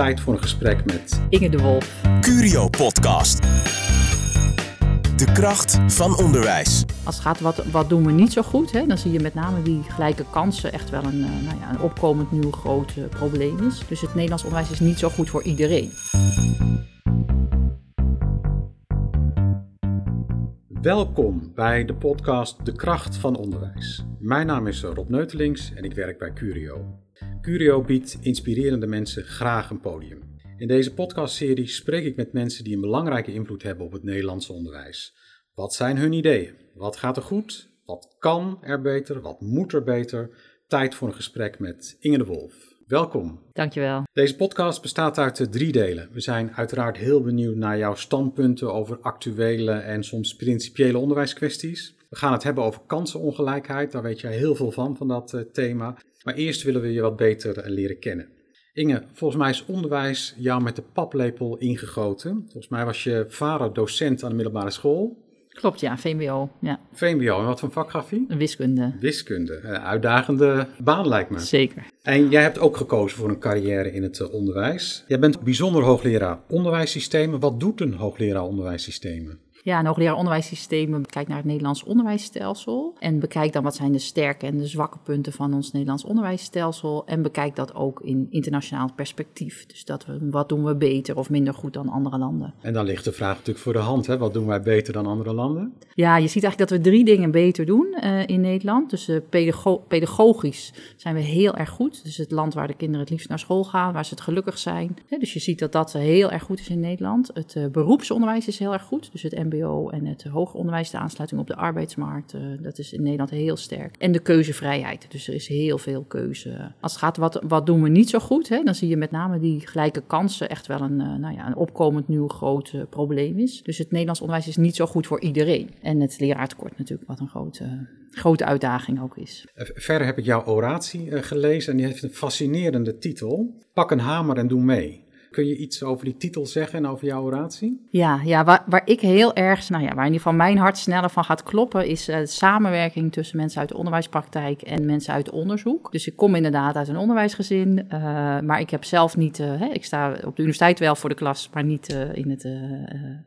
Tijd voor een gesprek met Inge de Wolf. Curio Podcast. De kracht van onderwijs. Als het gaat wat, wat doen we niet zo goed, hè, dan zie je met name die gelijke kansen echt wel een, eh, nou ja, een opkomend nieuw groot eh, probleem is. Dus het Nederlands onderwijs is niet zo goed voor iedereen. Welkom bij de podcast De Kracht van Onderwijs. Mijn naam is Rob Neutelings en ik werk bij Curio. Curio biedt inspirerende mensen graag een podium. In deze podcastserie spreek ik met mensen die een belangrijke invloed hebben op het Nederlandse onderwijs. Wat zijn hun ideeën? Wat gaat er goed? Wat kan er beter? Wat moet er beter? Tijd voor een gesprek met Inge de Wolf. Welkom. Dankjewel. Deze podcast bestaat uit drie delen. We zijn uiteraard heel benieuwd naar jouw standpunten over actuele en soms principiële onderwijskwesties. We gaan het hebben over kansenongelijkheid, daar weet jij heel veel van, van dat uh, thema. Maar eerst willen we je wat beter uh, leren kennen. Inge, volgens mij is onderwijs jou met de paplepel ingegoten. Volgens mij was je vader docent aan de middelbare school. Klopt, ja, VMBO. Ja. VMBO, en wat voor vak gaf hij? Wiskunde. Wiskunde, een uitdagende baan lijkt me. Zeker. En jij hebt ook gekozen voor een carrière in het onderwijs. Jij bent bijzonder hoogleraar onderwijssystemen. Wat doet een hoogleraar onderwijssystemen? Ja, een hoogleraar onderwijssystemen kijkt naar het Nederlands onderwijsstelsel. En bekijkt dan wat zijn de sterke en de zwakke punten van ons Nederlands onderwijsstelsel. En bekijkt dat ook in internationaal perspectief. Dus dat we, wat doen we beter of minder goed dan andere landen. En dan ligt de vraag natuurlijk voor de hand. Hè? Wat doen wij beter dan andere landen? Ja, je ziet eigenlijk dat we drie dingen beter doen uh, in Nederland. Dus uh, pedago pedagogisch zijn we heel erg goed. Dus het land waar de kinderen het liefst naar school gaan, waar ze het gelukkig zijn. Dus je ziet dat dat heel erg goed is in Nederland. Het uh, beroepsonderwijs is heel erg goed. Dus het En het hoger onderwijs, de aansluiting op de arbeidsmarkt, uh, dat is in Nederland heel sterk. En de keuzevrijheid, dus er is heel veel keuze. Als het gaat wat, wat doen we niet zo goed, hè, dan zie je met name die gelijke kansen echt wel een, uh, nou ja, een opkomend nieuw groot uh, probleem is. Dus het Nederlands onderwijs is niet zo goed voor iedereen. En het leraartekort natuurlijk, wat een grote, grote uitdaging ook is. Verder heb ik jouw oratie gelezen en die heeft een fascinerende titel. Pak een hamer en doe mee. Kun je iets over die titel zeggen en over jouw oratie? Ja, ja waar, waar ik heel erg, nou ja, waar in ieder geval mijn hart sneller van gaat kloppen, is uh, samenwerking tussen mensen uit de onderwijspraktijk en mensen uit onderzoek. Dus ik kom inderdaad uit een onderwijsgezin, uh, maar ik heb zelf niet, uh, hè, ik sta op de universiteit wel voor de klas, maar niet in het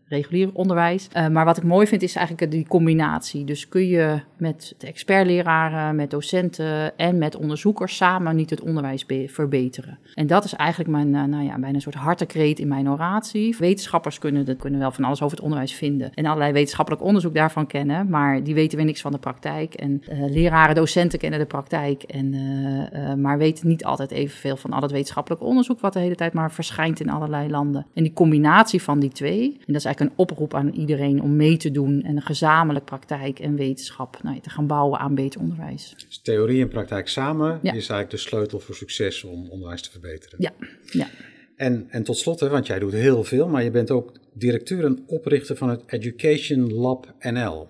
reguliere onderwijs. maar wat ik mooi vind is eigenlijk die combinatie. Dus kun je met de expertleraren, met docenten en met onderzoekers samen niet het onderwijs verbeteren. En dat is eigenlijk mijn, nou ja, bijna een soort hartekreet in mijn oratie. Wetenschappers kunnen, dat kunnen wel van alles over het onderwijs vinden en allerlei wetenschappelijk onderzoek daarvan kennen, maar die weten weer niks van de praktijk. En uh, leraren, docenten kennen de praktijk, en, uh, uh, maar weten niet altijd evenveel van al het wetenschappelijk onderzoek wat de hele tijd maar verschijnt in allerlei landen. En die combinatie van die twee, en dat is eigenlijk een oproep aan iedereen om mee te doen en een gezamenlijk praktijk en wetenschap nou, te gaan bouwen aan beter onderwijs. Dus theorie en praktijk samen ja. is eigenlijk de sleutel voor succes om onderwijs te verbeteren. Ja, ja. En, en tot slot, hè, want jij doet heel veel, maar je bent ook directeur en oprichter van het Education Lab NL.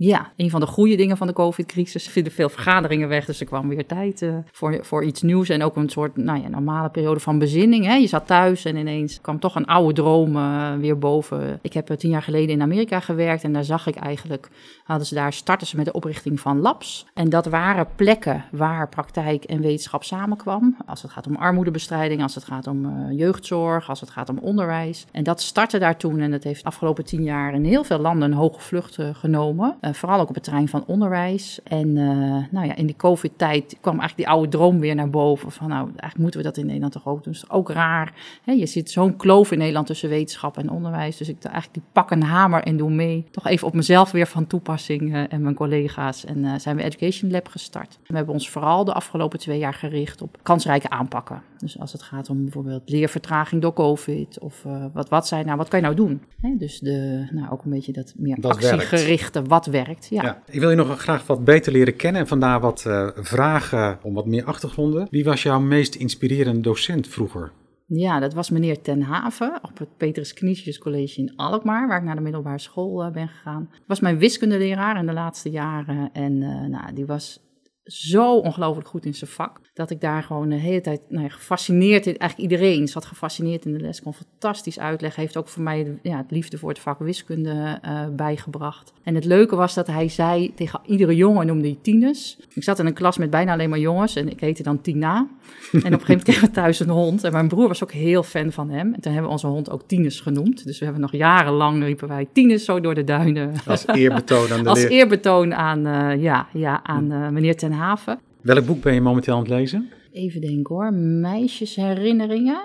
Ja, een van de goede dingen van de COVID-crisis. vinden veel vergaderingen weg, dus er kwam weer tijd uh, voor, voor iets nieuws. En ook een soort nou ja, normale periode van bezinning. Hè. Je zat thuis en ineens kwam toch een oude droom uh, weer boven. Ik heb tien jaar geleden in Amerika gewerkt en daar zag ik eigenlijk... hadden ze daar, starten ze met de oprichting van labs. En dat waren plekken waar praktijk en wetenschap samenkwam. Als het gaat om armoedebestrijding, als het gaat om jeugdzorg, als het gaat om onderwijs. En dat startte daar toen en dat heeft de afgelopen tien jaar in heel veel landen een hoge vlucht genomen... Uh, vooral ook op het terrein van onderwijs. En uh, nou ja, in die COVID-tijd kwam eigenlijk die oude droom weer naar boven. Van nou, eigenlijk moeten we dat in Nederland toch ook doen. Dus ook raar. Hè? Je ziet zo'n kloof in Nederland tussen wetenschap en onderwijs. Dus ik eigenlijk die pak een hamer en doe mee. Toch even op mezelf weer van toepassing uh, en mijn collega's. En zijn we Education Lab gestart. We hebben ons vooral de afgelopen twee jaar gericht op kansrijke aanpakken. Dus als het gaat om bijvoorbeeld leervertraging door COVID. Of wat, wat zijn nou, wat kan je nou doen? Hè? Dus de, nou, ook een beetje dat meer dat actiegerichte, werkt. wat werkt. Ja. ja. Ik wil je nog graag wat beter leren kennen en vandaar wat uh, vragen om wat meer achtergronden. Wie was jouw meest inspirerende docent vroeger? Ja, dat was meneer Ten Haven op het Petrus Kniesjes College in Alkmaar, waar ik naar de middelbare school uh, ben gegaan. Dat was mijn wiskundeleraar in de laatste jaren en uh, nou, die was zo ongelooflijk goed in zijn vak. Dat ik daar gewoon de hele tijd nou ja, gefascineerd in, eigenlijk iedereen zat gefascineerd in de les, kon fantastisch uitleggen. Heeft ook voor mij ja, het liefde voor het vak wiskunde uh, bijgebracht. En het leuke was dat hij zei tegen iedere jongen, noemde hij Tines. Ik zat in een klas met bijna alleen maar jongens en ik heette dan Tina. En op een gegeven moment kregen we thuis een hond. En mijn broer was ook heel fan van hem. En toen hebben we onze hond ook Tines genoemd. Dus we hebben nog jarenlang riepen wij Tines zo door de duinen. Als eerbetoon aan de Als eerbetoon aan, uh, ja, ja, aan uh, meneer Ten Haven. Welk boek ben je momenteel aan het lezen? Even denken hoor. Meisjesherinneringen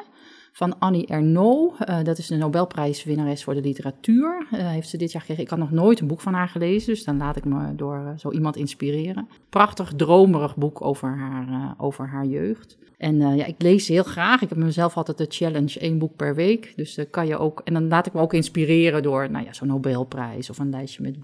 van Annie Ernaux. Uh, dat is de Nobelprijswinnares voor de literatuur. Uh, heeft ze dit jaar gekregen. Ik had nog nooit een boek van haar gelezen, dus dan laat ik me door uh, zo iemand inspireren. Prachtig, dromerig boek over haar, over haar jeugd. En ja, ik lees heel graag. Ik heb mezelf altijd de challenge één boek per week. Dus kan je ook. En dan laat ik me ook inspireren door nou ja, zo'n Nobelprijs of een lijstje met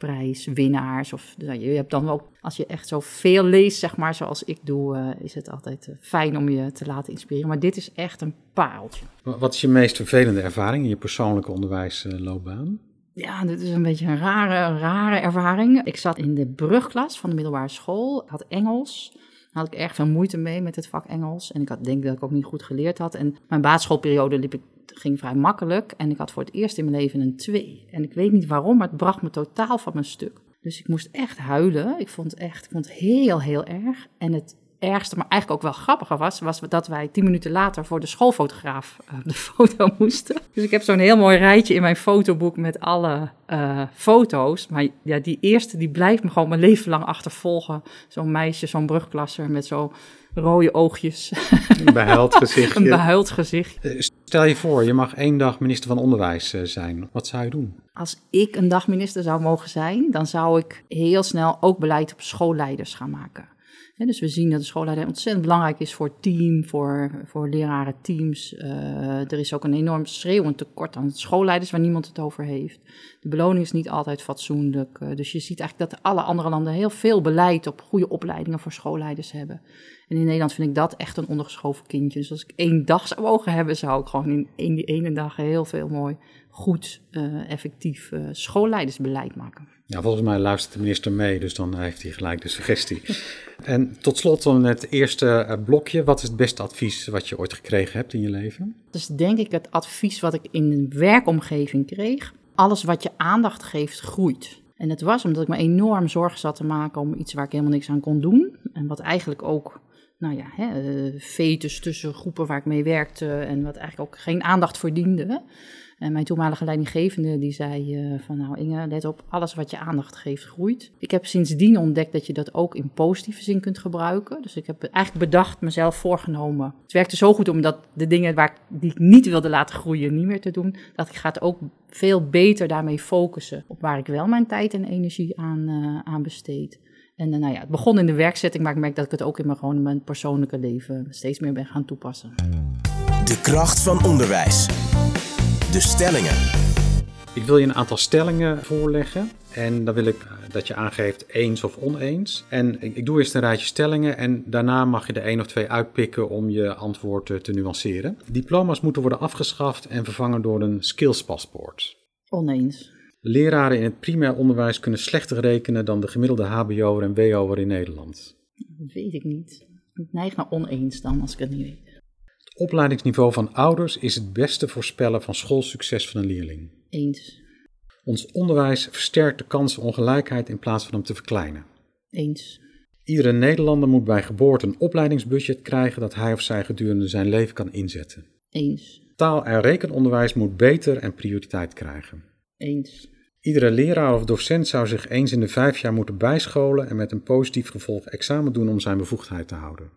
boekerprijswinnaars. Of nou, je hebt dan ook, als je echt zo veel leest, zeg maar, zoals ik doe, is het altijd fijn om je te laten inspireren. Maar dit is echt een pareltje. Wat is je meest vervelende ervaring in je persoonlijke onderwijsloopbaan? Ja, dit is een beetje een rare, rare ervaring. Ik zat in de brugklas van de middelbare school, had Engels. Daar had ik erg veel moeite mee met het vak Engels. En ik had, denk dat ik ook niet goed geleerd had. En mijn basisschoolperiode liep ik, ging vrij makkelijk. En ik had voor het eerst in mijn leven een 2. En ik weet niet waarom, maar het bracht me totaal van mijn stuk. Dus ik moest echt huilen. Ik vond het echt ik vond het heel, heel erg. En het ergste, maar eigenlijk ook wel grappiger was, was dat wij tien minuten later voor de schoolfotograaf uh, de foto moesten. Dus ik heb zo'n heel mooi rijtje in mijn fotoboek met alle uh, foto's. Maar ja, die eerste die blijft me gewoon mijn leven lang achtervolgen. Zo'n meisje, zo'n brugklasser met zo rode oogjes. Een behuild gezicht. Een behuild gezicht. Stel je voor, je mag één dag minister van Onderwijs zijn. Wat zou je doen? Als ik een dag minister zou mogen zijn, dan zou ik heel snel ook beleid op schoolleiders gaan maken. Dus we zien dat de schoolleider ontzettend belangrijk is voor het team, voor, voor lerarenteams. Uh, er is ook een enorm schreeuwend tekort aan schoolleiders waar niemand het over heeft. De beloning is niet altijd fatsoenlijk. Uh, dus je ziet eigenlijk dat alle andere landen heel veel beleid op goede opleidingen voor schoolleiders hebben. En in Nederland vind ik dat echt een ondergeschoven kindje. Dus als ik één dag zou mogen hebben, zou ik gewoon in één, die ene dag heel veel mooi, goed, uh, effectief schoolleidersbeleid maken. Ja, volgens mij luistert de minister mee, dus dan heeft hij gelijk de suggestie. en tot slot dan het eerste blokje. Wat is het beste advies wat je ooit gekregen hebt in je leven? Dus denk ik het advies wat ik in een werkomgeving kreeg. Alles wat je aandacht geeft, groeit. En het was omdat ik me enorm zorgen zat te maken om iets waar ik helemaal niks aan kon doen. En wat eigenlijk ook, nou ja, hè, fetus tussen groepen waar ik mee werkte en wat eigenlijk ook geen aandacht verdiende. En mijn toenmalige leidinggevende die zei uh, van nou Inge, let op, alles wat je aandacht geeft groeit. Ik heb sindsdien ontdekt dat je dat ook in positieve zin kunt gebruiken. Dus ik heb eigenlijk bedacht, mezelf voorgenomen. Het werkte zo goed omdat de dingen waar die ik niet wilde laten groeien niet meer te doen. Dat ik ga het ook veel beter daarmee focussen op waar ik wel mijn tijd en energie aan, uh, aan besteed. En uh, nou ja, het begon in de werkzetting, maar ik merk dat ik het ook in mijn, gewoon in mijn persoonlijke leven steeds meer ben gaan toepassen. De kracht van onderwijs. De stellingen. Ik wil je een aantal stellingen voorleggen. En dan wil ik dat je aangeeft eens of oneens. En ik, ik doe eerst een rijtje stellingen en daarna mag je er één of twee uitpikken om je antwoord te nuanceren. Diploma's moeten worden afgeschaft en vervangen door een skillspaspoort. Oneens. Leraren in het primair onderwijs kunnen slechter rekenen dan de gemiddelde HBO'er en WO'er in Nederland. Weet ik niet. Ik neig naar oneens dan, als ik het niet weet. Het opleidingsniveau van ouders is het beste voorspellen van schoolsucces van een leerling. Eens. Ons onderwijs versterkt de kans op ongelijkheid in plaats van hem te verkleinen. Eens. Iedere Nederlander moet bij geboorte een opleidingsbudget krijgen dat hij of zij gedurende zijn leven kan inzetten. Eens. Taal- en rekenonderwijs moet beter en prioriteit krijgen. Eens. Iedere leraar of docent zou zich eens in de vijf jaar moeten bijscholen en met een positief gevolg examen doen om zijn bevoegdheid te houden.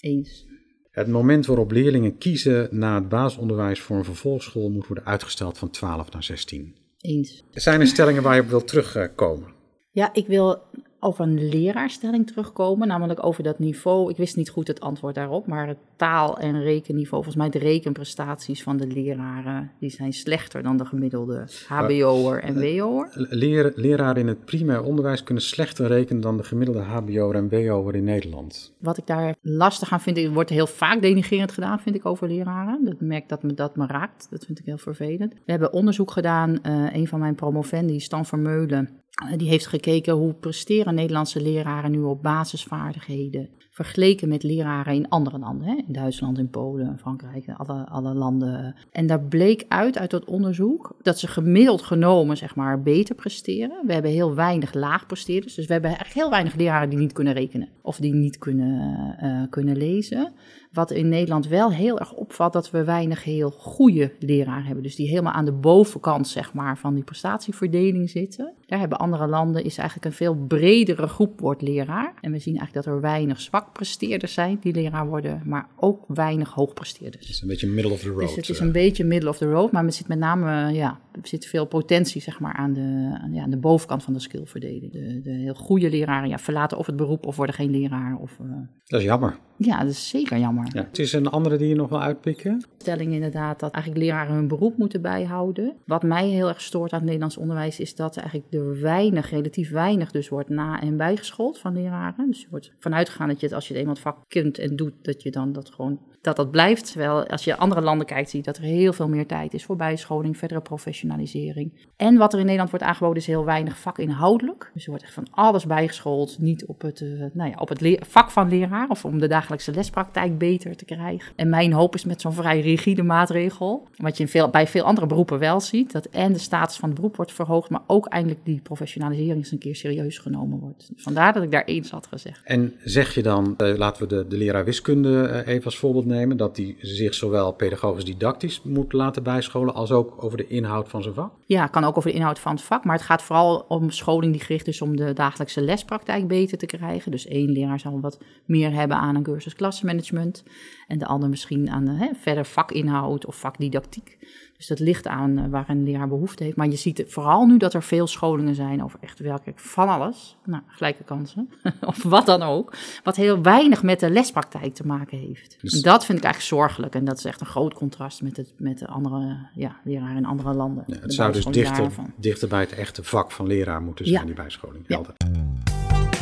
Eens. Het moment waarop leerlingen kiezen na het basisonderwijs voor een vervolgschool moet worden uitgesteld van 12 naar 16. Eens. Zijn er stellingen waar je op wilt terugkomen? Ja, ik wil over een leraarstelling terugkomen, namelijk over dat niveau. Ik wist niet goed het antwoord daarop, maar het taal- en rekenniveau, volgens mij de rekenprestaties van de leraren, die zijn slechter dan de gemiddelde HBO'er en WO'er. Leer, leraren in het primair onderwijs kunnen slechter rekenen dan de gemiddelde HBO'er en WO'er in Nederland. Wat ik daar lastig aan vind, wordt heel vaak denigerend gedaan, vind ik, over leraren. Dat merk dat me dat me raakt, dat vind ik heel vervelend. We hebben onderzoek gedaan, uh, een van mijn promovendi, Stan Vermeulen, Eh, die heeft gekeken hoe presteren Nederlandse leraren nu op basisvaardigheden vergeleken met leraren in andere landen. Hè? In Duitsland, in Polen, Frankrijk, alle, alle landen. En daar bleek uit, uit dat onderzoek, dat ze gemiddeld genomen zeg maar, beter presteren. We hebben heel weinig laagpresteerders. Dus we hebben eigenlijk heel weinig leraren die niet kunnen rekenen of die niet kunnen, uh, kunnen lezen. Wat in Nederland wel heel erg opvalt, dat we weinig heel goede leraren hebben. Dus die helemaal aan de bovenkant zeg maar, van die prestatieverdeling zitten. Daar hebben andere landen, is eigenlijk een veel bredere groep wordt leraar. En we zien eigenlijk dat er weinig zwakpresteerders zijn die leraar worden, maar ook weinig hoogpresteerders. Het is een beetje middle of the road. Dus het is een beetje middle of the road, maar het zit met name, ja, er zit veel potentie zeg maar, aan, de, aan, ja, aan de bovenkant van de skillverdeling. De, de heel goede leraren ja, verlaten of het beroep of worden geen leraar. Of, uh... Dat is jammer. Ja, dat is zeker jammer. Ja. Het is een andere die je nog wil uitpikken? Stelling inderdaad dat eigenlijk leraren hun beroep moeten bijhouden. Wat mij heel erg stoort aan het Nederlands onderwijs is dat eigenlijk er weinig, relatief weinig dus wordt na- en bijgeschoold van leraren. Dus je wordt vanuit gegaan dat je het als je het eenmaal het vak kunt en doet, dat je dan dat gewoon dat dat blijft. Terwijl als je andere landen kijkt, zie je dat er heel veel meer tijd is voor bijscholing, verdere professionalisering. En wat er in Nederland wordt aangeboden is heel weinig vakinhoudelijk. Dus er wordt echt van alles bijgeschoold, niet op het, uh, nou ja, op het vak van leraar of om de dagelijkse lespraktijk beter te krijgen. En mijn hoop is met zo'n vrij rigide maatregel, wat je veel, bij veel andere beroepen wel ziet, dat en de status van het beroep wordt verhoogd, maar ook eindelijk die professionalisering eens een keer serieus genomen wordt. Vandaar dat ik daar eens had gezegd. En zeg je dan, uh, laten we de, leraar wiskunde uh, even als voorbeeld nemen, dat die zich zowel pedagogisch didactisch moet laten bijscholen als ook over de inhoud van zijn vak? Ja, kan ook over de inhoud van het vak, maar het gaat vooral om scholing die gericht is om de dagelijkse lespraktijk beter te krijgen. Dus één leraar zal wat meer hebben aan een cursus klassenmanagement en de ander misschien aan hè, verder vakinhoud of vakdidactiek. Dus dat ligt aan uh, waar een leraar behoefte heeft. Maar je ziet vooral nu dat er veel scholingen zijn over echt werkelijk van alles. Nou, gelijke kansen. of wat dan ook. Wat heel weinig met de lespraktijk te maken heeft. Dus... En dat vind ik eigenlijk zorgelijk. En dat is echt een groot contrast met, het, met de andere ja, leraren in andere landen. Ja, het zou dus dichter, dichter bij het echte vak van leraar moeten zijn, ja. die bijscholing. Ja.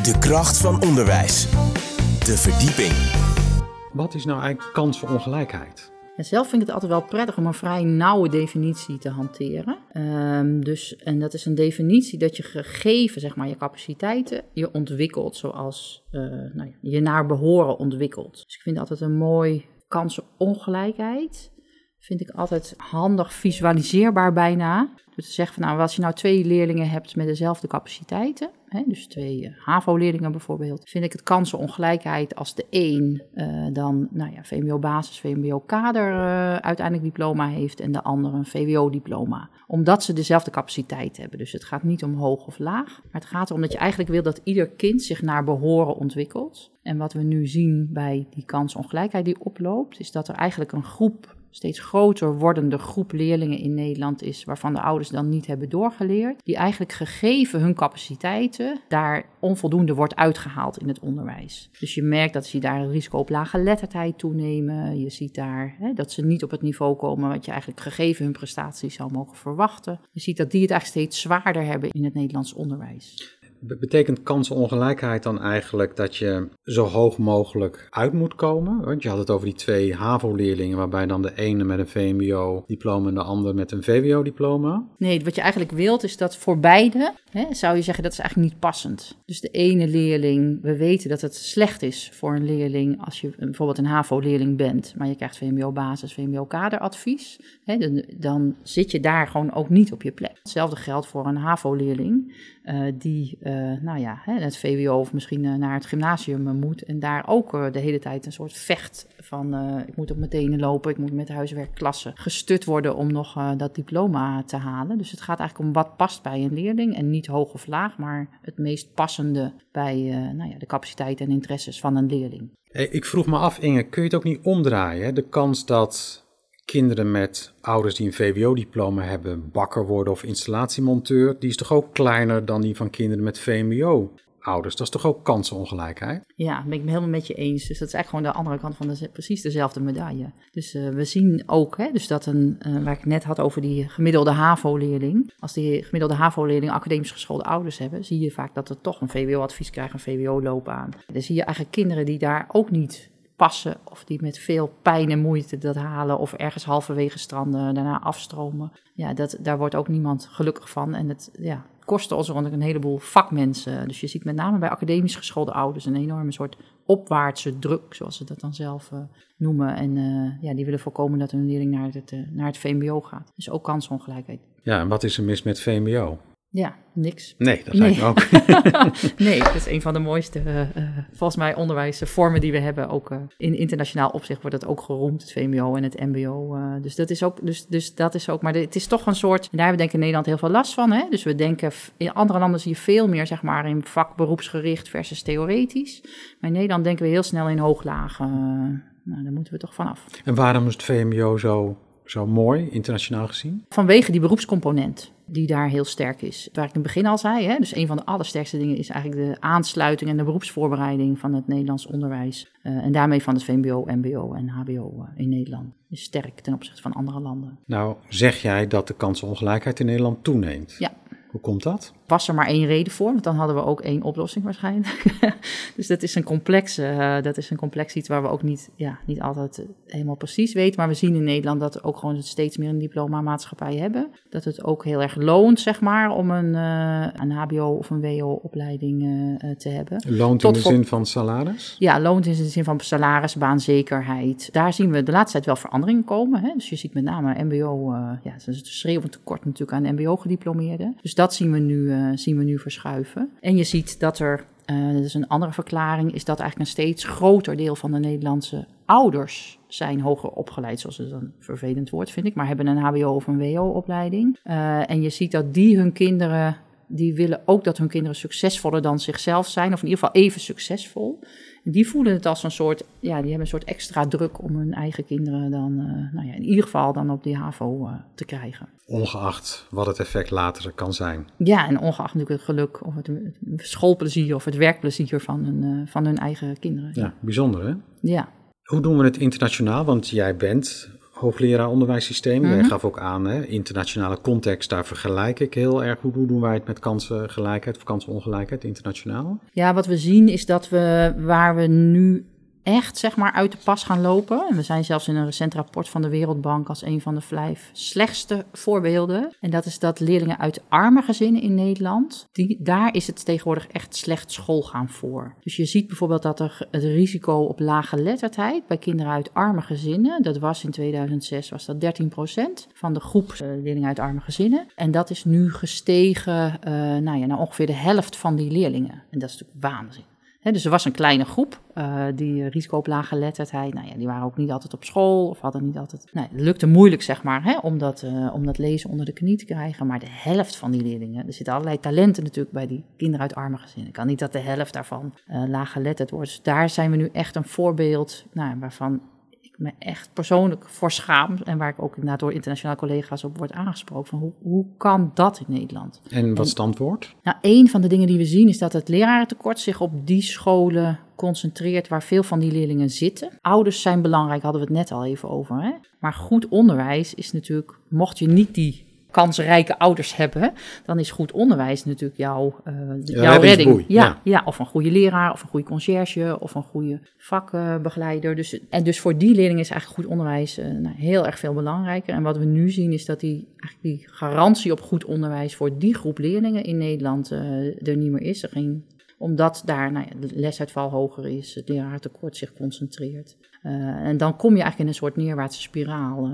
De kracht van onderwijs. De verdieping. Wat is nou eigenlijk kans voor ongelijkheid? En zelf vind ik het altijd wel prettig om een vrij nauwe definitie te hanteren. Um, dus, en dat is een definitie dat je gegeven zeg maar, je capaciteiten je ontwikkelt zoals uh, nou, je naar behoren ontwikkelt. Dus ik vind altijd een mooi kansenongelijkheid. Vind ik altijd handig visualiseerbaar bijna. Dus te zeggen van nou, als je nou twee leerlingen hebt met dezelfde capaciteiten, hè, dus twee uh, HAVO-leerlingen bijvoorbeeld, vind ik het kansenongelijkheid als de een uh, dan nou ja, VMBO-basis, VMBO-kader uh, uiteindelijk diploma heeft en de ander een VWO-diploma. Omdat ze dezelfde capaciteit hebben. Dus het gaat niet om hoog of laag, maar het gaat erom dat je eigenlijk wil dat ieder kind zich naar behoren ontwikkelt. En wat we nu zien bij die kansongelijkheid die oploopt, is dat er eigenlijk een groep steeds groter wordende groep leerlingen in Nederland is, waarvan de ouders dan niet hebben doorgeleerd, die eigenlijk gegeven hun capaciteiten daar onvoldoende wordt uitgehaald in het onderwijs. Dus je merkt dat ze daar een risico op lage lettertijd toenemen. Je ziet daar hè, dat ze niet op het niveau komen wat je eigenlijk gegeven hun prestaties zou mogen verwachten. Je ziet dat die het eigenlijk steeds zwaarder hebben in het Nederlands onderwijs. Betekent kansenongelijkheid dan eigenlijk dat je zo hoog mogelijk uit moet komen? Want je had het over die twee HAVO-leerlingen, waarbij dan de ene met een VMBO-diploma en de ander met een VWO-diploma. Nee, wat je eigenlijk wilt is dat voor beide, hè, zou je zeggen, dat is eigenlijk niet passend. Dus de ene leerling, we weten dat het slecht is voor een leerling als je bijvoorbeeld een HAVO-leerling bent, maar je krijgt VMBO-basis, VMBO-kaderadvies. Dan, dan zit je daar gewoon ook niet op je plek. Hetzelfde geldt voor een HAVO-leerling uh, die uh, nou ja, hè, het VWO of misschien uh, naar het gymnasium moet. En daar ook de hele tijd een soort vecht van ik moet op mijn tenen lopen, ik moet met de huiswerkklasse gestut worden om nog dat diploma te halen. Dus het gaat eigenlijk om wat past bij een leerling en niet hoog of laag, maar het meest passende bij nou ja, de capaciteiten en interesses van een leerling. Hey, ik vroeg me af, Inge, kun je het ook niet omdraaien? De kans dat kinderen met ouders die een VWO-diploma hebben bakker worden of installatiemonteur, die is toch ook kleiner dan die van kinderen met VMBO-ouders. Dat is toch ook kansenongelijkheid? Ja, ben ik me helemaal met je eens. Dus dat is eigenlijk gewoon de andere kant van de, precies dezelfde medaille. Dus uh, we zien ook hè, dus dat een, uh, waar ik net had over die gemiddelde HAVO-leerling. Als die gemiddelde HAVO-leerling academisch geschoolde ouders hebben, zie je vaak dat er toch een VWO-advies krijgen, een VWO-loopbaan. Dan zie je eigenlijk kinderen die daar ook niet passen of die met veel pijn en moeite dat halen of ergens halverwege stranden daarna afstromen. Ja, dat, daar wordt ook niemand gelukkig van. En het, ja, kosten ons rond een heleboel vakmensen. Dus je ziet met name bij academisch geschoolde ouders een enorme soort opwaartse druk, zoals ze dat dan zelf uh, noemen. En uh, ja, die willen voorkomen dat hun leerling naar het, uh, naar het VMBO gaat. Dus ook kansongelijkheid. Ja, en wat is er mis met VMBO? Ja, niks. Nee, dat lijkt me ook. nee, dat is een van de mooiste, uh, volgens mij, onderwijsvormen die we hebben. Ook uh, in internationaal opzicht wordt het ook geroemd, het VMBO en het MBO. dus, dat is ook, dus, dus dat is ook, maar de, het is toch een soort, en daar hebben we denk ik in Nederland heel veel last van. Hè? Dus we denken, in andere landen zie je veel meer, zeg maar, in vak beroepsgericht versus theoretisch. Maar in Nederland denken we heel snel in hooglagen. nou, daar moeten we toch vanaf. En waarom is het VMBO zo, zo mooi, internationaal gezien? Vanwege die beroepscomponent die daar heel sterk is. Waar ik in het begin al zei, hè, dus een van de allersterkste dingen is eigenlijk de aansluiting en de beroepsvoorbereiding van het Nederlands onderwijs. Uh, en daarmee van het VMBO, MBO en HBO uh, in Nederland. Is sterk ten opzichte van andere landen. Nou, zeg jij dat de kansenongelijkheid in Nederland toeneemt? Ja. Hoe komt dat? Was er maar één reden voor, want dan hadden we ook één oplossing waarschijnlijk. dus dat is een complex, uh, dat is een complex iets waar we ook niet, ja, niet altijd helemaal precies weten. Maar we zien in Nederland dat we ook gewoon steeds meer een diploma-maatschappij hebben. Dat het ook heel erg loont, zeg maar, om een, uh, een HBO of een WO-opleiding uh, te hebben. Loont Tot in de zin van salaris? Ja, loont in de zin van salaris, baanzekerheid. Daar zien we de laatste tijd wel veranderingen komen. Hè? Dus je ziet met name MBO, ja, het is een schreeuwend tekort natuurlijk aan MBO-gediplomeerden. Dus dat zien we nu, uh, zien we nu verschuiven. En je ziet dat er, uh, dat is een andere verklaring, is dat eigenlijk een steeds groter deel van de Nederlandse ouders zijn hoger opgeleid, zoals het een vervelend woord vind ik, maar hebben een HBO of een WO-opleiding. Uh, en je ziet dat die hun kinderen, die willen ook dat hun kinderen succesvoller dan zichzelf zijn, of in ieder geval even succesvol. Die voelen het als een soort, ja, die hebben een soort extra druk om hun eigen kinderen dan, uh, nou ja, in ieder geval dan op die HAVO uh, te krijgen. Ongeacht wat het effect later kan zijn. Ja, en ongeacht natuurlijk het geluk of het schoolplezier of het werkplezier van hun, uh, van hun eigen kinderen. Ja, bijzonder hè? Ja. Hoe doen we het internationaal? Want jij bent hoogleraar onderwijssysteem. Mm -hmm. Jij gaf ook aan, hè, internationale context, daar vergelijk ik heel erg. Hoe doen wij het met kansengelijkheid of kansenongelijkheid internationaal? Ja, wat we zien is dat we waar we nu echt zeg maar uit de pas gaan lopen. En we zijn zelfs in een recent rapport van de Wereldbank als een van de vijf slechtste voorbeelden. En dat is dat leerlingen uit arme gezinnen in Nederland, die, daar is het tegenwoordig echt slecht schoolgaan voor. Dus je ziet bijvoorbeeld dat er het risico op lage letterdheid bij kinderen uit arme gezinnen, dat was in 2006 was dat 13% van de groep uh, leerlingen uit arme gezinnen. En dat is nu gestegen uh, nou ja, naar ongeveer de helft van die leerlingen. En dat is natuurlijk waanzin. Dus er was een kleine groep uh, die risico op lage letterdheid, nou ja, die waren ook niet altijd op school of hadden niet altijd. Nou, het lukte moeilijk, zeg maar, hè, om, dat, uh, om dat lezen onder de knie te krijgen. Maar de helft van die leerlingen, er zitten allerlei talenten natuurlijk bij die kinderen uit arme gezinnen. kan niet dat de helft daarvan uh, geletterd wordt. Dus daar zijn we nu echt een voorbeeld nou, waarvan me echt persoonlijk voor schaam. En waar ik ook inderdaad door internationale collega's op word aangesproken. Van hoe, hoe kan dat in Nederland? En wat is het antwoord? Nou, een van de dingen die we zien is dat het lerarentekort zich op die scholen concentreert waar veel van die leerlingen zitten. Ouders zijn belangrijk, hadden we het net al even over. Hè? Maar goed onderwijs is natuurlijk, mocht je niet die kansrijke ouders hebben, dan is goed onderwijs natuurlijk jouw, uh, jouw redding. Ja, ja. ja, of een goede leraar, of een goede conciërge, of een goede vakbegeleider. Dus, en dus voor die leerlingen is eigenlijk goed onderwijs uh, nou, heel erg veel belangrijker. En wat we nu zien is dat die, eigenlijk die garantie op goed onderwijs voor die groep leerlingen in Nederland uh, er niet meer is. Er geen omdat daar nou de lesuitval hoger is, het leraartekort zich concentreert. Uh, en dan kom je eigenlijk in een soort neerwaartse spiraal, uh,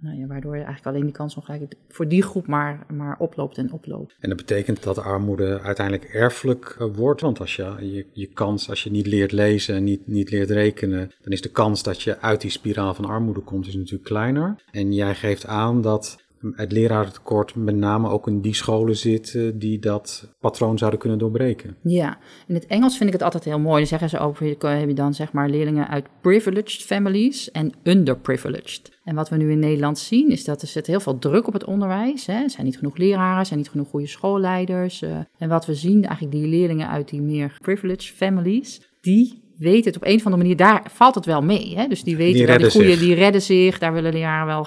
nou ja, waardoor je eigenlijk alleen die kansongelijkheid voor die groep maar, maar oploopt en oploopt. En dat betekent dat armoede uiteindelijk erfelijk wordt, want als je, je, je kans, als je niet leert lezen en niet, niet leert rekenen, dan is de kans dat je uit die spiraal van armoede komt is natuurlijk kleiner. En jij geeft aan dat het lerarentekort met name ook in die scholen zit die dat patroon zouden kunnen doorbreken. Ja, in het Engels vind ik het altijd heel mooi. Dan zeggen ze ook, heb je dan zeg maar leerlingen uit privileged families en underprivileged. En wat we nu in Nederland zien is dat er zit heel veel druk op het onderwijs. Hè. Er zijn niet genoeg leraren, er zijn niet genoeg goede schoolleiders. Uh, en wat we zien, eigenlijk die leerlingen uit die meer privileged families, die weten het op een of andere manier, daar valt het wel mee. Hè? Dus die weten die wel, die goede, die redden zich. Daar willen leraren wel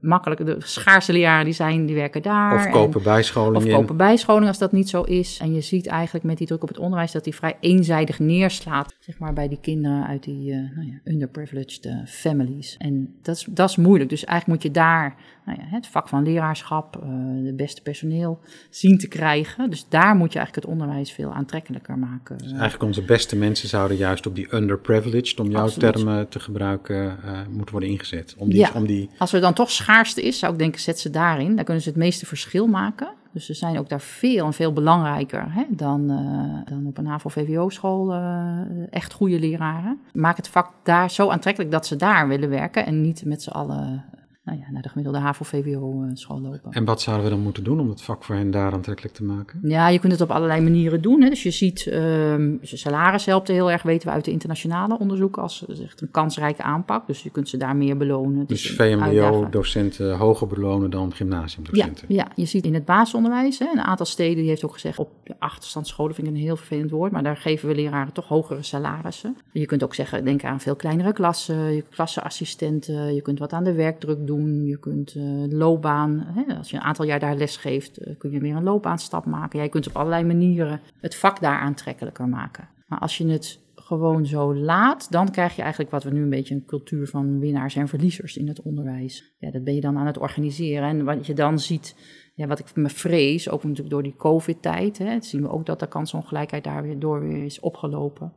makkelijk, de schaarse leraren die zijn, die werken daar. Of kopen bijscholing Of kopen bijscholing als dat niet zo is. En je ziet eigenlijk met die druk op het onderwijs dat die vrij eenzijdig neerslaat, zeg maar, bij die kinderen uit die uh, nou ja, underprivileged uh, families. En dat is, dat is moeilijk. Dus eigenlijk moet je daar nou ja, het vak van leraarschap, uh, de beste personeel zien te krijgen. Dus daar moet je eigenlijk het onderwijs veel aantrekkelijker maken. Dus eigenlijk onze beste mensen zouden juist op die underprivileged, om jouw Absoluut. termen te gebruiken, uh, moeten worden ingezet. Om die, ja, om die... als er dan toch schaarste is, zou ik denken, zet ze daarin. Daar kunnen ze het meeste verschil maken. Dus ze zijn ook daar veel en veel belangrijker hè, dan, uh, dan op een HAVO-VWO-school uh, echt goede leraren. Maak het vak daar zo aantrekkelijk dat ze daar willen werken en niet met z'n allen nou ja, naar de gemiddelde HAVO-VWO-school eh, lopen. En wat zouden we dan moeten doen om het vak voor hen daar aantrekkelijk te maken? Ja, je kunt het op allerlei manieren doen. Hè. Dus je ziet, um, salaris helpt heel erg, weten we uit de internationale onderzoeken, als echt een kansrijke aanpak. Dus je kunt ze daar meer belonen. Dus VMBO-docenten hoger belonen dan gymnasiumdocenten? Ja, ja, je ziet in het basisonderwijs, hè, een aantal steden, die heeft ook gezegd, op de achterstandsscholen vind ik een heel vervelend woord, maar daar geven we leraren toch hogere salarissen. Je kunt ook zeggen, denk aan veel kleinere klassen, je klasseassistenten, je kunt wat aan de werkdruk doen je kunt uh, loopbaan, hè, als je een aantal jaar daar les geeft, uh, kun je weer een loopbaanstap maken. Jij kunt op allerlei manieren het vak daar aantrekkelijker maken. Maar als je het gewoon zo laat, dan krijg je eigenlijk wat we nu een beetje een cultuur van winnaars en verliezers in het onderwijs. Ja, dat ben je dan aan het organiseren. En wat je dan ziet, ja, wat ik me vrees, ook natuurlijk door die COVID-tijd, zien we ook dat de kansongelijkheid daar weer door weer is opgelopen.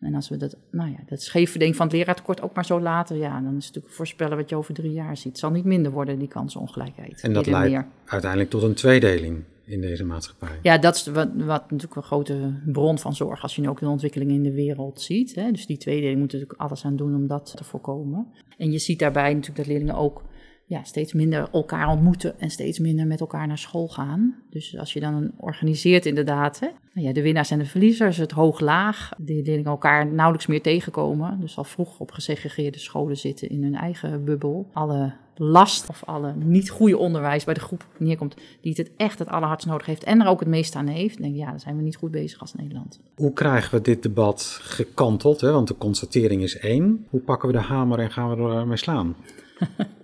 En als we dat, nou ja, dat scheefverdeling van het leraartekort ook maar zo laten, ja, dan is het natuurlijk voorspellen wat je over drie jaar ziet. Het zal niet minder worden, die kansenongelijkheid. En dat leidt meer. uiteindelijk tot een tweedeling in deze maatschappij. Ja, dat is wat, wat natuurlijk een grote bron van zorg als je nu ook de ontwikkeling in de wereld ziet. Hè. Dus die tweedeling moet natuurlijk alles aan doen om dat te voorkomen. En je ziet daarbij natuurlijk dat leerlingen ook ja, steeds minder elkaar ontmoeten en steeds minder met elkaar naar school gaan. Dus als je dan organiseert inderdaad, hè, nou ja, de winnaars en de verliezers, het hoog-laag, die leerlingen elkaar nauwelijks meer tegenkomen. Dus al vroeg op gesegregeerde scholen zitten in hun eigen bubbel. Alle last of alle niet goede onderwijs bij de groep neerkomt die het echt het allerhardst nodig heeft en er ook het meest aan heeft, denk ik, ja, dan zijn we niet goed bezig als Nederland. Hoe krijgen we dit debat gekanteld? Hè? Want de constatering is één. Hoe pakken we de hamer en gaan we ermee slaan?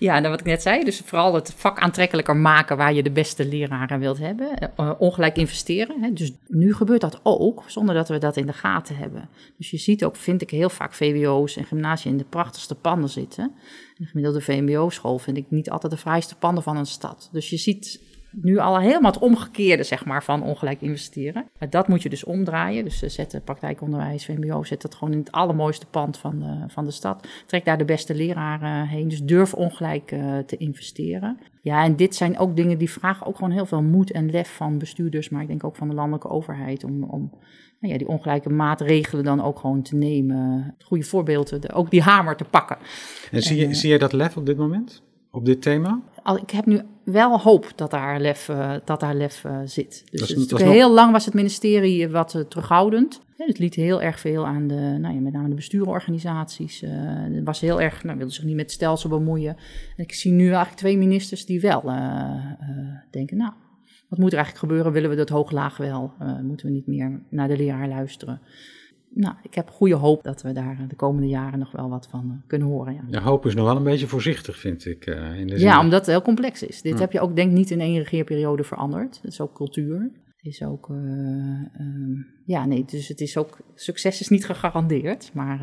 Ja, nou wat ik net zei, dus vooral het vak aantrekkelijker maken waar je de beste leraren wilt hebben. Uh, ongelijk investeren. Hè. Dus nu gebeurt dat ook, zonder dat we dat in de gaten hebben. Dus je ziet ook, vind ik heel vaak VWO's en gymnasia in de prachtigste panden zitten. De gemiddelde VMBO-school vind ik niet altijd de fraaiste panden van een stad. Dus je ziet nu al helemaal het omgekeerde zeg maar, van ongelijk investeren. Maar dat moet je dus omdraaien. Dus uh, zet praktijkonderwijs, VMBO, zet dat gewoon in het allermooiste pand van de, van de stad. Trek daar de beste leraren heen. Dus durf ongelijk uh, te investeren. Ja, en dit zijn ook dingen die vragen ook gewoon heel veel moed en lef van bestuurders, maar ik denk ook van de landelijke overheid om, om nou ja, die ongelijke maatregelen dan ook gewoon te nemen. Goede voorbeelden, ook die hamer te pakken. En zie je, uh, zie je dat lef op dit moment? Op dit thema? Ik heb nu wel hoop dat daar lef, uh, dat daar lef uh, zit. Dus heel lang was het ministerie wat uh, terughoudend. Het liet heel erg veel aan de, nou ja, met name de bestuurorganisaties. het was heel erg, nou, wilde zich niet met het stelsel bemoeien. En ik zie nu eigenlijk twee ministers die wel denken, nou, wat moet er eigenlijk gebeuren? Willen we dat hoog-laag wel? moeten we niet meer naar de leraar luisteren? Nou, ik heb goede hoop dat we daar de komende jaren nog wel wat van eh, kunnen horen. Ja. ja hoop is nog wel een beetje voorzichtig, vind ik. Uh, in de ja, omdat het heel complex is. Dit heb je ook, denk ik, niet in één regeerperiode veranderd. Het is ook cultuur. Het is ook, uh, uh, ja, nee, dus het is ook, succes is niet gegarandeerd. Maar,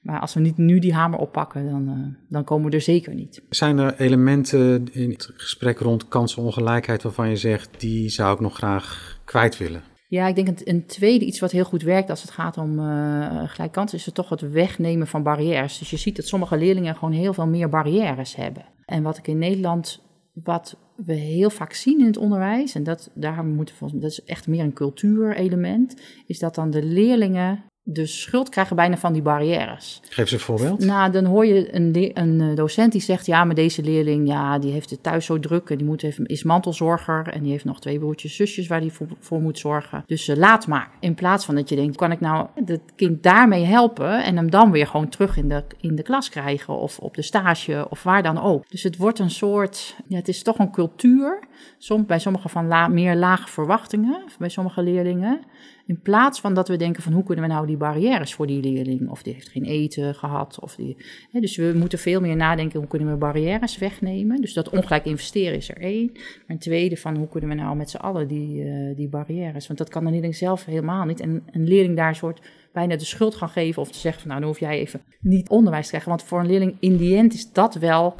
maar als we niet nu die hamer oppakken, dan, dan komen we er zeker niet. Zijn er elementen in het gesprek rond kansenongelijkheid waarvan je zegt, die zou ik nog graag kwijt willen? Ja, ik denk een, een, tweede iets wat heel goed werkt als het gaat om uh, gelijkkans, is het toch het wegnemen van barrières. Dus je ziet dat sommige leerlingen gewoon heel veel meer barrières hebben. En wat ik in Nederland, wat we heel vaak zien in het onderwijs, en dat, daar moeten we, dat is echt meer een cultuurelement, is dat dan de leerlingen de schuld krijgen bijna van die barrières. Geef ze een voorbeeld. Nou, dan hoor je een, een eh, docent die zegt... ja, maar deze leerling, ja, die heeft het thuis zo druk... en die moet even, is mantelzorger en die heeft nog twee broertjes zusjes... waar die voor, voor moet zorgen. Dus uh, laat maar. In plaats van dat je denkt, kan ik nou het kind daarmee helpen... en hem dan weer gewoon terug in de, in de klas krijgen... of op de stage of waar dan ook. Dus het wordt een soort... Ja, het is toch een cultuur... Soms bij sommigen van la, meer lage verwachtingen... bij sommige leerlingen... In plaats van dat we denken van hoe kunnen we nou die barrières voor die leerling, of die heeft geen eten gehad. Of die, hè, dus we moeten veel meer nadenken hoe kunnen we barrières wegnemen. Dus dat ongelijk investeren is er één. Maar een tweede van hoe kunnen we nou met z'n allen die, uh, die barrières. Want dat kan de leerling zelf helemaal niet. En een leerling daar een soort bijna de schuld gaan geven of te zeggen van nou dan hoef jij even niet onderwijs te krijgen. Want voor een leerling in die end is dat wel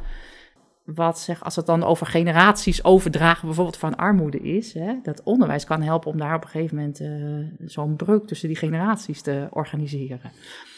wat zeg, als het dan over generaties overdragen, bijvoorbeeld van armoede is, hè, dat onderwijs kan helpen om daar op een gegeven moment uh, zo'n breuk tussen die generaties te organiseren.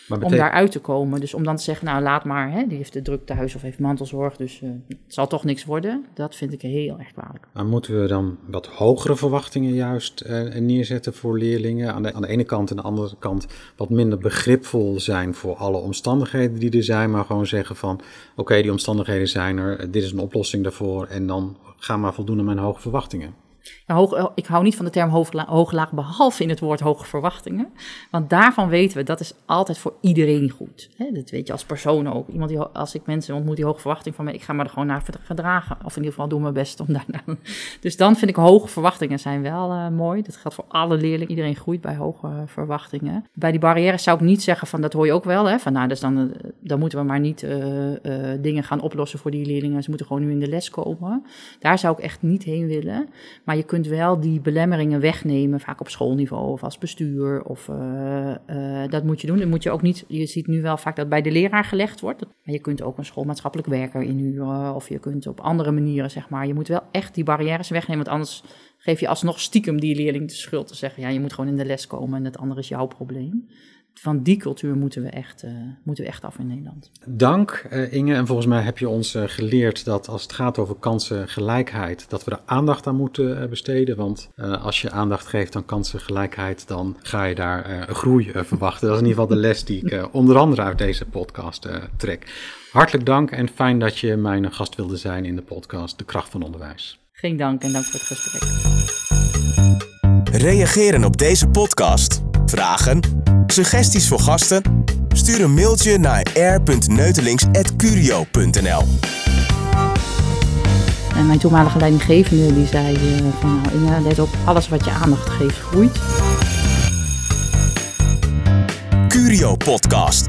Maar Om daaruit te komen. Dus om dan te zeggen, nou laat maar, hè, die heeft de druk thuis of heeft mantelzorg, dus uh, het zal toch niks worden. Dat vind ik heel erg kwalijk. Maar moeten we dan wat hogere verwachtingen juist uh, neerzetten voor leerlingen? Aan de, aan de ene kant en aan de andere kant wat minder begripvol zijn voor alle omstandigheden die er zijn, maar gewoon zeggen van, oké, die omstandigheden zijn er, dit is een oplossing daarvoor en dan ga maar voldoen aan mijn hoge verwachtingen. Ja, eh, ik hou niet van de term hooglaag, behalve in het woord hoge verwachtingen. Want daarvan weten we, dat is altijd voor iedereen goed. Dat weet je als persoon ook. Iemand die, als ik mensen ontmoet die hoge verwachtingen van mij, ik ga me er gewoon naar gedragen. Of in ieder geval doen mijn best om daar Dus dan vind ik hoge verwachtingen zijn wel uh, mooi. Dat geldt voor alle leerlingen. Iedereen groeit bij hoge verwachtingen. Bij die barrières zou ik niet zeggen van, dat hoor je ook wel. Hè? Van nou, dus dan, eh, dan moeten we maar niet dingen gaan oplossen voor die leerlingen. Ze moeten gewoon nu in de les komen. Daar zou ik echt niet heen willen. Maar je kunt wel die belemmeringen wegnemen, vaak op schoolniveau of als bestuur. Of, uh, uh, dat moet je doen. Dat moet je ook niet. Je ziet nu wel vaak dat bij de leraar gelegd wordt. Maar je kunt ook een schoolmaatschappelijk werker inhuren. Of je kunt op andere manieren, zeg maar. Je moet wel echt die barrières wegnemen. Want anders geef je alsnog stiekem die leerling de schuld te zeggen. Ja, je moet gewoon in de les komen en het andere is jouw probleem van die cultuur moeten we echt, uh, moeten we echt af in Nederland. Dank uh, Inge. En volgens mij heb je ons uh, geleerd dat als het gaat over kansengelijkheid, dat we er aandacht aan moeten besteden. Want als je aandacht geeft aan kansengelijkheid, dan ga je daar groei verwachten. Dat is in ieder geval de les die ik onder andere uit deze podcast trek. Hartelijk dank en fijn dat je mijn gast wilde zijn in de podcast De Kracht van Onderwijs. Geen dank en dank voor het gesprek. Reageren op deze podcast? Vragen? Suggesties voor gasten? Stuur een mailtje naar r.neutelings.curio.nl en mijn toenmalige leidinggevende die zei uh, van nou Inge, let op, alles wat je aandacht geeft groeit. Curio Podcast.